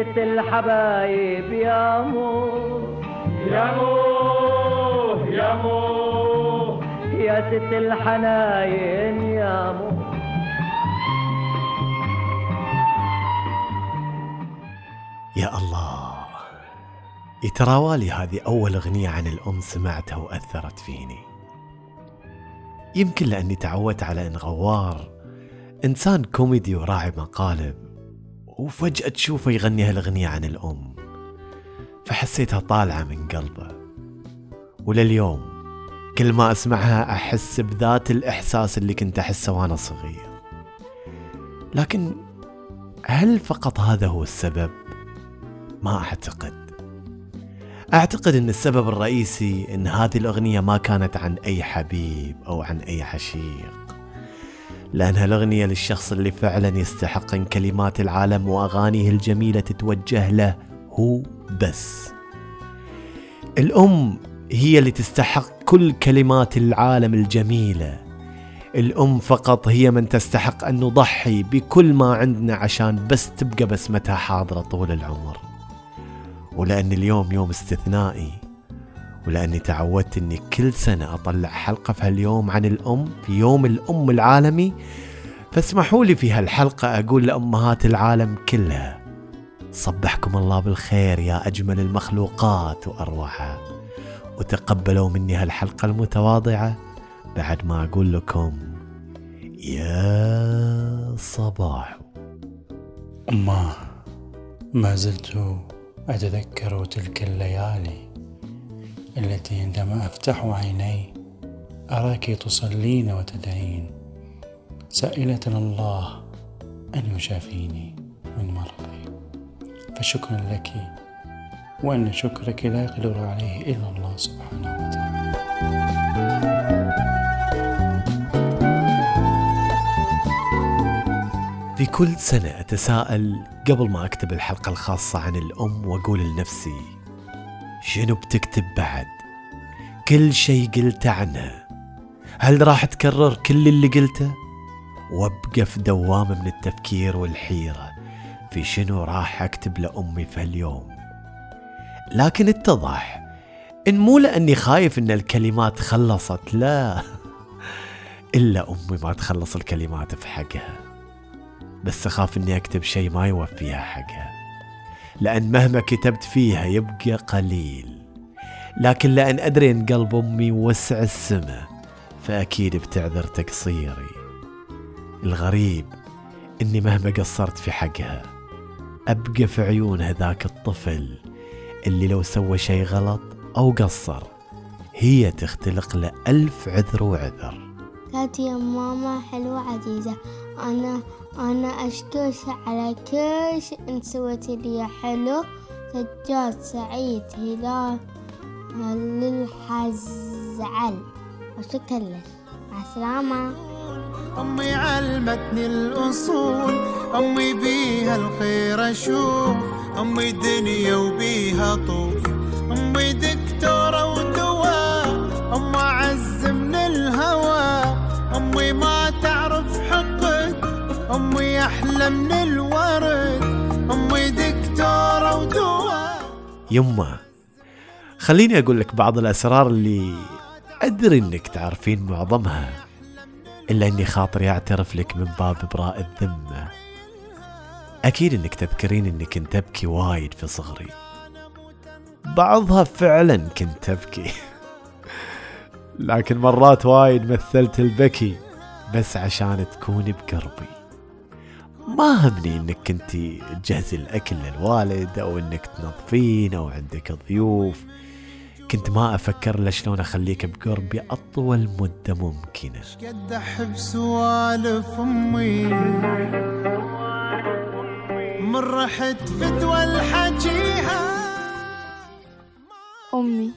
يا ست الحبايب يا مو. يا مو يا مو. يا ست الحناين يا مو. يا الله يتراوالي هذه أول أغنية عن الأم سمعتها وأثرت فيني. يمكن لأني تعودت على أن غوار إنسان كوميدي وراعي مقالب وفجأة تشوفه يغني هالأغنية عن الأم. فحسيتها طالعة من قلبه. ولليوم كل ما أسمعها أحس بذات الإحساس اللي كنت أحسه وأنا صغير. لكن هل فقط هذا هو السبب؟ ما أعتقد. أعتقد أن السبب الرئيسي أن هذه الأغنية ما كانت عن أي حبيب أو عن أي عشيق. لأنها الأغنية للشخص اللي فعلا يستحق أن كلمات العالم وأغانيه الجميلة تتوجه له هو بس. الأم هي اللي تستحق كل كلمات العالم الجميلة. الأم فقط هي من تستحق أن نضحي بكل ما عندنا عشان بس تبقى بسمتها حاضرة طول العمر. ولأن اليوم يوم استثنائي ولأني تعودت أني كل سنة أطلع حلقة في هاليوم عن الأم في يوم الأم العالمي. فاسمحوا لي في هالحلقة أقول لأمهات العالم كلها صبحكم الله بالخير يا أجمل المخلوقات وأروعها. وتقبلوا مني هالحلقة المتواضعة بعد ما أقول لكم يا صباح. أماه ما زلت أتذكر تلك الليالي التي عندما أفتح عيني أراك تصلين وتدعين. سائلة الله أن يشافيني من مرضي. فشكرا لك وأن شكرك لا يقدر عليه إلا الله سبحانه وتعالى. في كل سنة أتساءل قبل ما أكتب الحلقة الخاصة عن الأم وأقول لنفسي شنو بتكتب بعد؟ كل شيء قلته عنها. هل راح تكرر كل اللي قلته؟ وابقى في دوامة من التفكير والحيرة في شنو راح أكتب لأمي في هاليوم. لكن اتضح إن مو لأني خايف إن الكلمات خلصت لا. إلا أمي ما تخلص الكلمات في حقها. بس أخاف إني أكتب شيء ما يوفيها حقها. لأن مهما كتبت فيها يبقى قليل. لكن لأن أدري إن قلب أمي وسع السماء فأكيد بتعذر تقصيري. الغريب إني مهما قصرت في حقها أبقى في عيونها ذاك الطفل اللي لو سوى شيء غلط أو قصر هي تختلق له ألف عذر وعذر. كانت يا ماما حلوة عزيزة. أنا أنا أشكرك على كل شيء أنت سويتي لي حلو. سجاد سعيد هلال. للحزعل. وشكرا. لك مع السلامة. أمي علمتني الأصول. أمي بيها الخير أشوف. أمي دنيا وبيها طوف يمه خليني أقول لك بعض الأسرار اللي أدري إنك تعرفين معظمها إلا إني خاطري أعترف لك من باب إبراء الذمة. أكيد إنك تذكرين إني كنت أبكي وايد في صغري. بعضها فعلا كنت أبكي. لكن مرات وايد مثلت البكي بس عشان تكوني بقربي. ما همني إنك كنتي تجهزي الأكل للوالد أو إنك تنظفين أو عندك ضيوف. كنت ما أفكر إلا شلون أخليك بقربي أطول مدة ممكنة. قد أحب سوالف أمي؟ من رحت فدوى الحجيها. أمي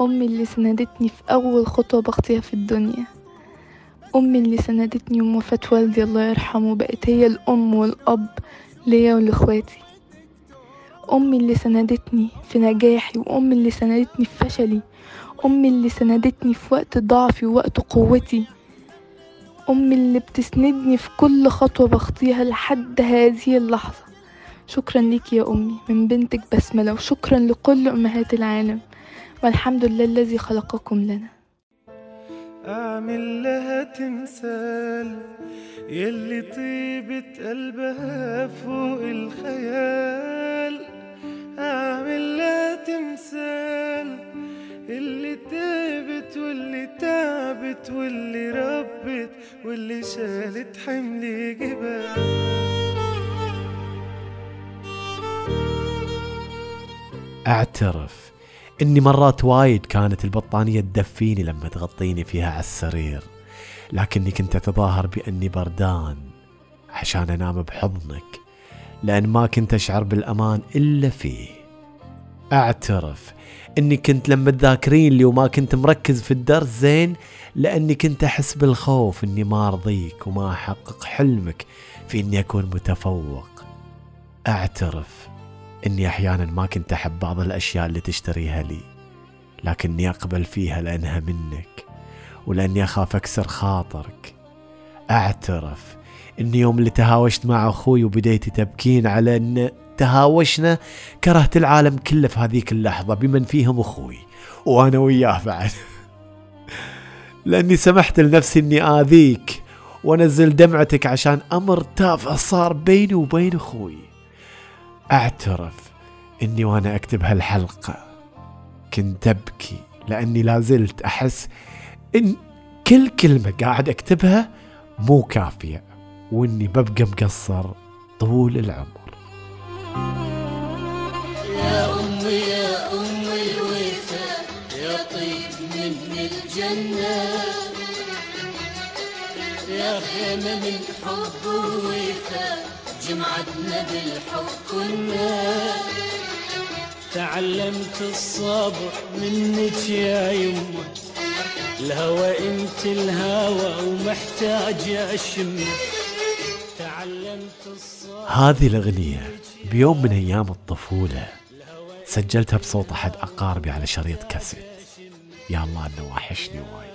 أمي اللي سندتني في أول خطوة بخطيها في الدنيا. أمي اللي سندتني يوم وفاة والدي الله يرحمه بقت هي الأم والأب ليا ولإخواتي. أمي اللي سندتني في نجاحي وأمي اللي سندتني في فشلي. أمي اللي سندتني في وقت ضعفي ووقت قوتي. أمي اللي بتسندني في كل خطوة بخطيها لحد هذه اللحظة. شكرا ليك يا أمي من بنتك بسملة وشكرا لكل أمهات العالم. والحمد لله الذي خلقكم لنا. أعمل لها تمثال. يلي طيبة قلبها فوق الخيال. أعمل لها تمثال. اللي تعبت واللي تعبت واللي ربت واللي شالت حمل جبال. اعترف. إني مرات وايد كانت البطانية تدفيني لما تغطيني فيها على السرير. لكني كنت أتظاهر بأني بردان عشان أنام بحضنك لأن ما كنت أشعر بالأمان إلا فيه. أعترف إني كنت لما تذاكرين لي وما كنت مركز في الدرس زين لأني كنت أحس بالخوف إني ما أرضيك وما أحقق حلمك في إني أكون متفوق. أعترف إني أحيانا ما كنت أحب بعض الأشياء اللي تشتريها لي لكني أقبل فيها لأنها منك ولأني أخاف أكسر خاطرك. أعترف اني يوم اللي تهاوشت مع أخوي وبديتي تبكين على إن تهاوشنا كرهت العالم كله في هذيك اللحظة بمن فيهم أخوي وأنا وياه بعد. لأني سمحت لنفسي إني آذيك وأنزل دمعتك عشان أمر تافه صار بيني وبين أخوي. أعترف إني وأنا أكتب هالحلقة. كنت أبكي لأني لازلت أحس إن كل كلمة قاعد أكتبها مو كافية وإني ببقى مقصر طول العمر. يا أمي يا أم الوفا يا طيب من الجنة. يا خيمة من حب ووفا جمعتنا بالحب كنا تعلمت الصبر منك يا يمه. الهوى انت الهوى ومحتاج اشمه. تعلمت الصبر هذه الأغنية بيوم من أيام الطفولة سجلتها بصوت أحد أقاربي على شريط كاسيت. يا الله أنه وحشني وايد.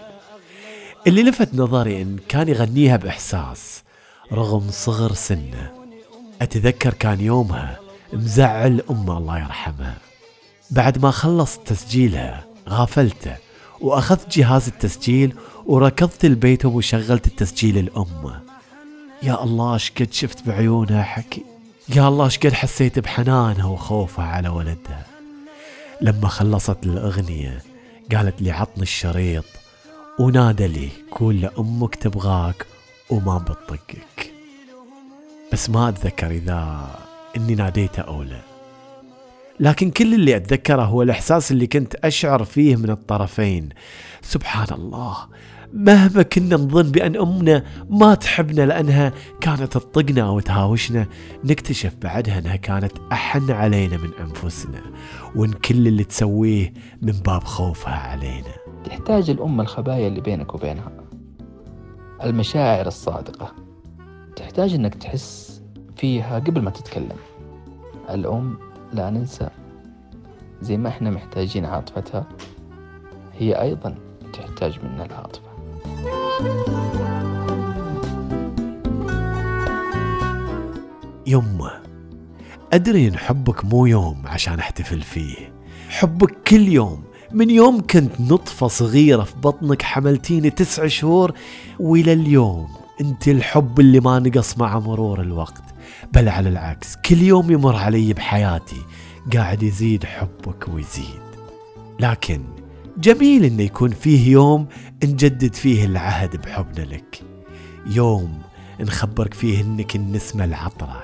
اللي لفت نظري إن كان يغنيها بإحساس رغم صغر سنه. أتذكر كان يومها مزعل أمه الله يرحمها. بعد ما خلص تسجيلها غافلته وأخذت جهاز التسجيل وركضت البيت وشغلت التسجيل لأمه. يا الله شقد شفت بعيونها حكي. يا الله شقد حسيت بحنانها وخوفها على ولدها لما خلصت الأغنية قالت لي عطني الشريط ونادى لي قول لأمك تبغاك وما بتطقك. بس ما أتذكر إذا إني ناديته أو لا. لكن كل اللي أتذكره هو الإحساس اللي كنت أشعر فيه من الطرفين. سبحان الله مهما كنا نظن بأن أمنا ما تحبنا لأنها كانت تطقنا أو تهاوشنا نكتشف بعدها أنها كانت أحن علينا من أنفسنا وإن كل اللي تسويه من باب خوفها علينا. تحتاج الأم الخبايا اللي بينك وبينها. المشاعر الصادقة. تحتاج إنك تحس فيها قبل ما تتكلم. الأم لا ننسى. زي ما إحنا محتاجين عاطفتها هي أيضا تحتاج منا العاطفة. يمه أدري إن حبك مو يوم عشان أحتفل فيه. حبك كل يوم من يوم كنت نطفة صغيرة في بطنك حملتيني تسع شهور وإلى اليوم أنت الحب اللي ما نقص مع مرور الوقت. بل على العكس كل يوم يمر علي بحياتي قاعد يزيد حبك ويزيد. لكن جميل إنه يكون فيه يوم نجدد فيه العهد بحبنا لك. يوم نخبرك فيه إنك النسمة العطرة.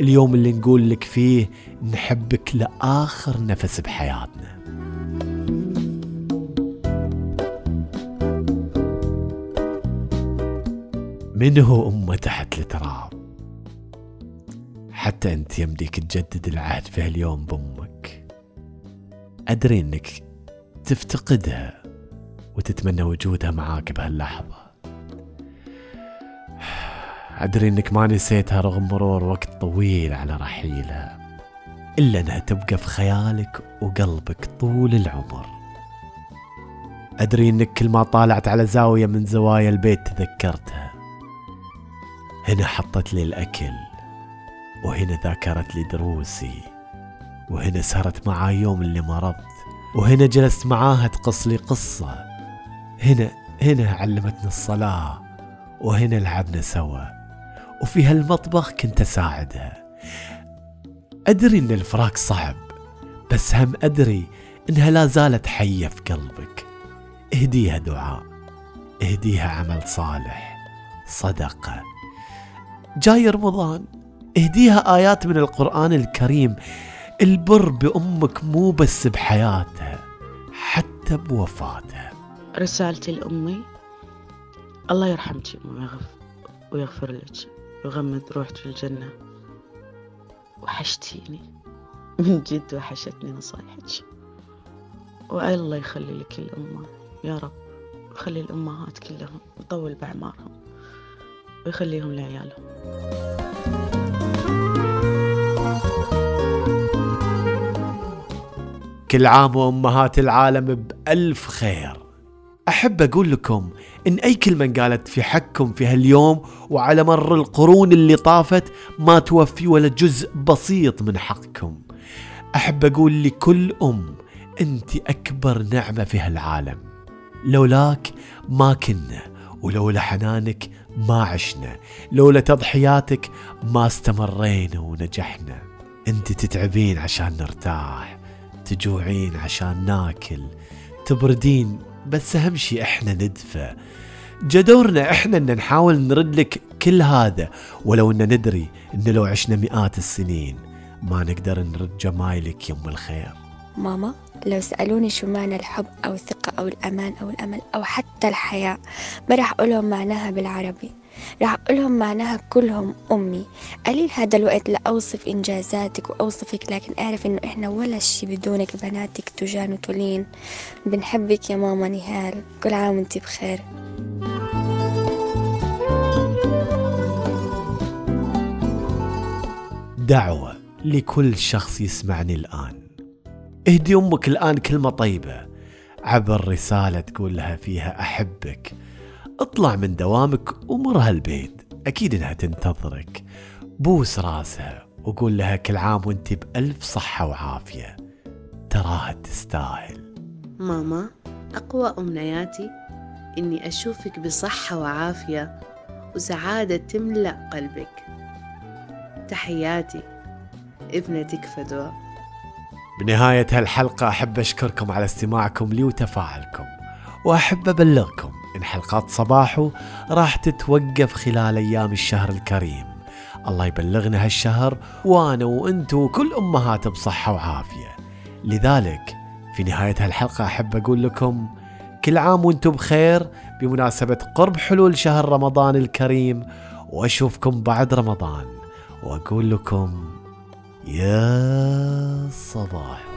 اليوم اللي نقول لك فيه نحبك لآخر نفس بحياتنا. من هو أمة تحت التراب. حتى أنت يمديك تجدد العهد في هاليوم بأمك. أدري أنك تفتقدها وتتمنى وجودها معاك بهاللحظة. أدري أنك ما نسيتها رغم مرور وقت طويل على رحيلها إلا أنها تبقى في خيالك وقلبك طول العمر. أدري أنك كل ما طالعت على زاوية من زوايا البيت تذكرتها هنا حطت لي الأكل وهنا ذاكرت لي دروسي وهنا سهرت معاي يوم اللي مرضت وهنا جلست معاها تقص لي قصة. هنا هنا علمتني الصلاة وهنا لعبنا سوا وفي هالمطبخ كنت أساعدها. أدري إن الفراق صعب بس هم أدري إنها لا زالت حية في قلبك. اهديها دعاء اهديها عمل صالح صدقة. جاي رمضان. اهديها آيات من القرآن الكريم. البر بأمك مو بس بحياتها حتى بوفاتها. رسالتي لأمي الله يرحمك ويغفر, لك ويغمد روحك في الجنة. وحشتيني. من جد وحشتني نصايحك. والله يخلي لك الأمة. يا رب ويخلي الأمهات كلهم ويطول بأعمارهم ويخليهم لعيالهم. كل عام وأمهات العالم بألف خير. أحب أقول لكم إن أي كلمة قالت في حقكم في هاليوم وعلى مر القرون اللي طافت ما توفي ولا جزء بسيط من حقكم. أحب أقول لكل أم أنت أكبر نعمة في هالعالم. لولاك ما كنا. ولولا حنانك ما عشنا لولا تضحياتك ما استمرينا ونجحنا. انت تتعبين عشان نرتاح تجوعين عشان ناكل تبردين بس أهم شي إحنا ندفى. جدورنا إحنا إن نحاول نرد لك كل هذا ولو إن ندري إن لو عشنا مئات السنين ما نقدر نرد جمايلك يم الخير. ماما؟ لو سألوني شو معنى الحب أو الثقة أو الأمان أو الأمل أو حتى الحياة ما راح أقولهم معناها بالعربي. راح أقولهم معناها كلهم أمي. قليل هذا الوقت لأوصف إنجازاتك وأوصفك لكن أعرف إنه إحنا ولا شي بدونك بناتك تجان وتولين. بنحبك يا ماما نهال. كل عام وانتي بخير. دعوة لكل شخص يسمعني الآن. اهدي أمك الآن كلمة طيبة. عبر رسالة تقول لها فيها أحبك. اطلع من دوامك ومرها البيت أكيد إنها تنتظرك. بوس راسها وقول لها كل عام وأنت بألف صحة وعافية. تراها تستاهل. ماما أقوى أمنياتي إني أشوفك بصحة وعافية وسعادة تملأ قلبك. تحياتي ابنتك فدوى. بنهاية هالحلقة أحب أشكركم على استماعكم لي وتفاعلكم وأحب أبلغكم إن حلقات صباحو راح تتوقف خلال أيام الشهر الكريم. الله يبلغنا هالشهر وأنا وأنتو وكل أمهات بصحة وعافية. لذلك في نهاية هالحلقة أحب أقول لكم كل عام وأنتم بخير بمناسبة قرب حلول شهر رمضان الكريم وأشوفكم بعد رمضان وأقول لكم يا صباح.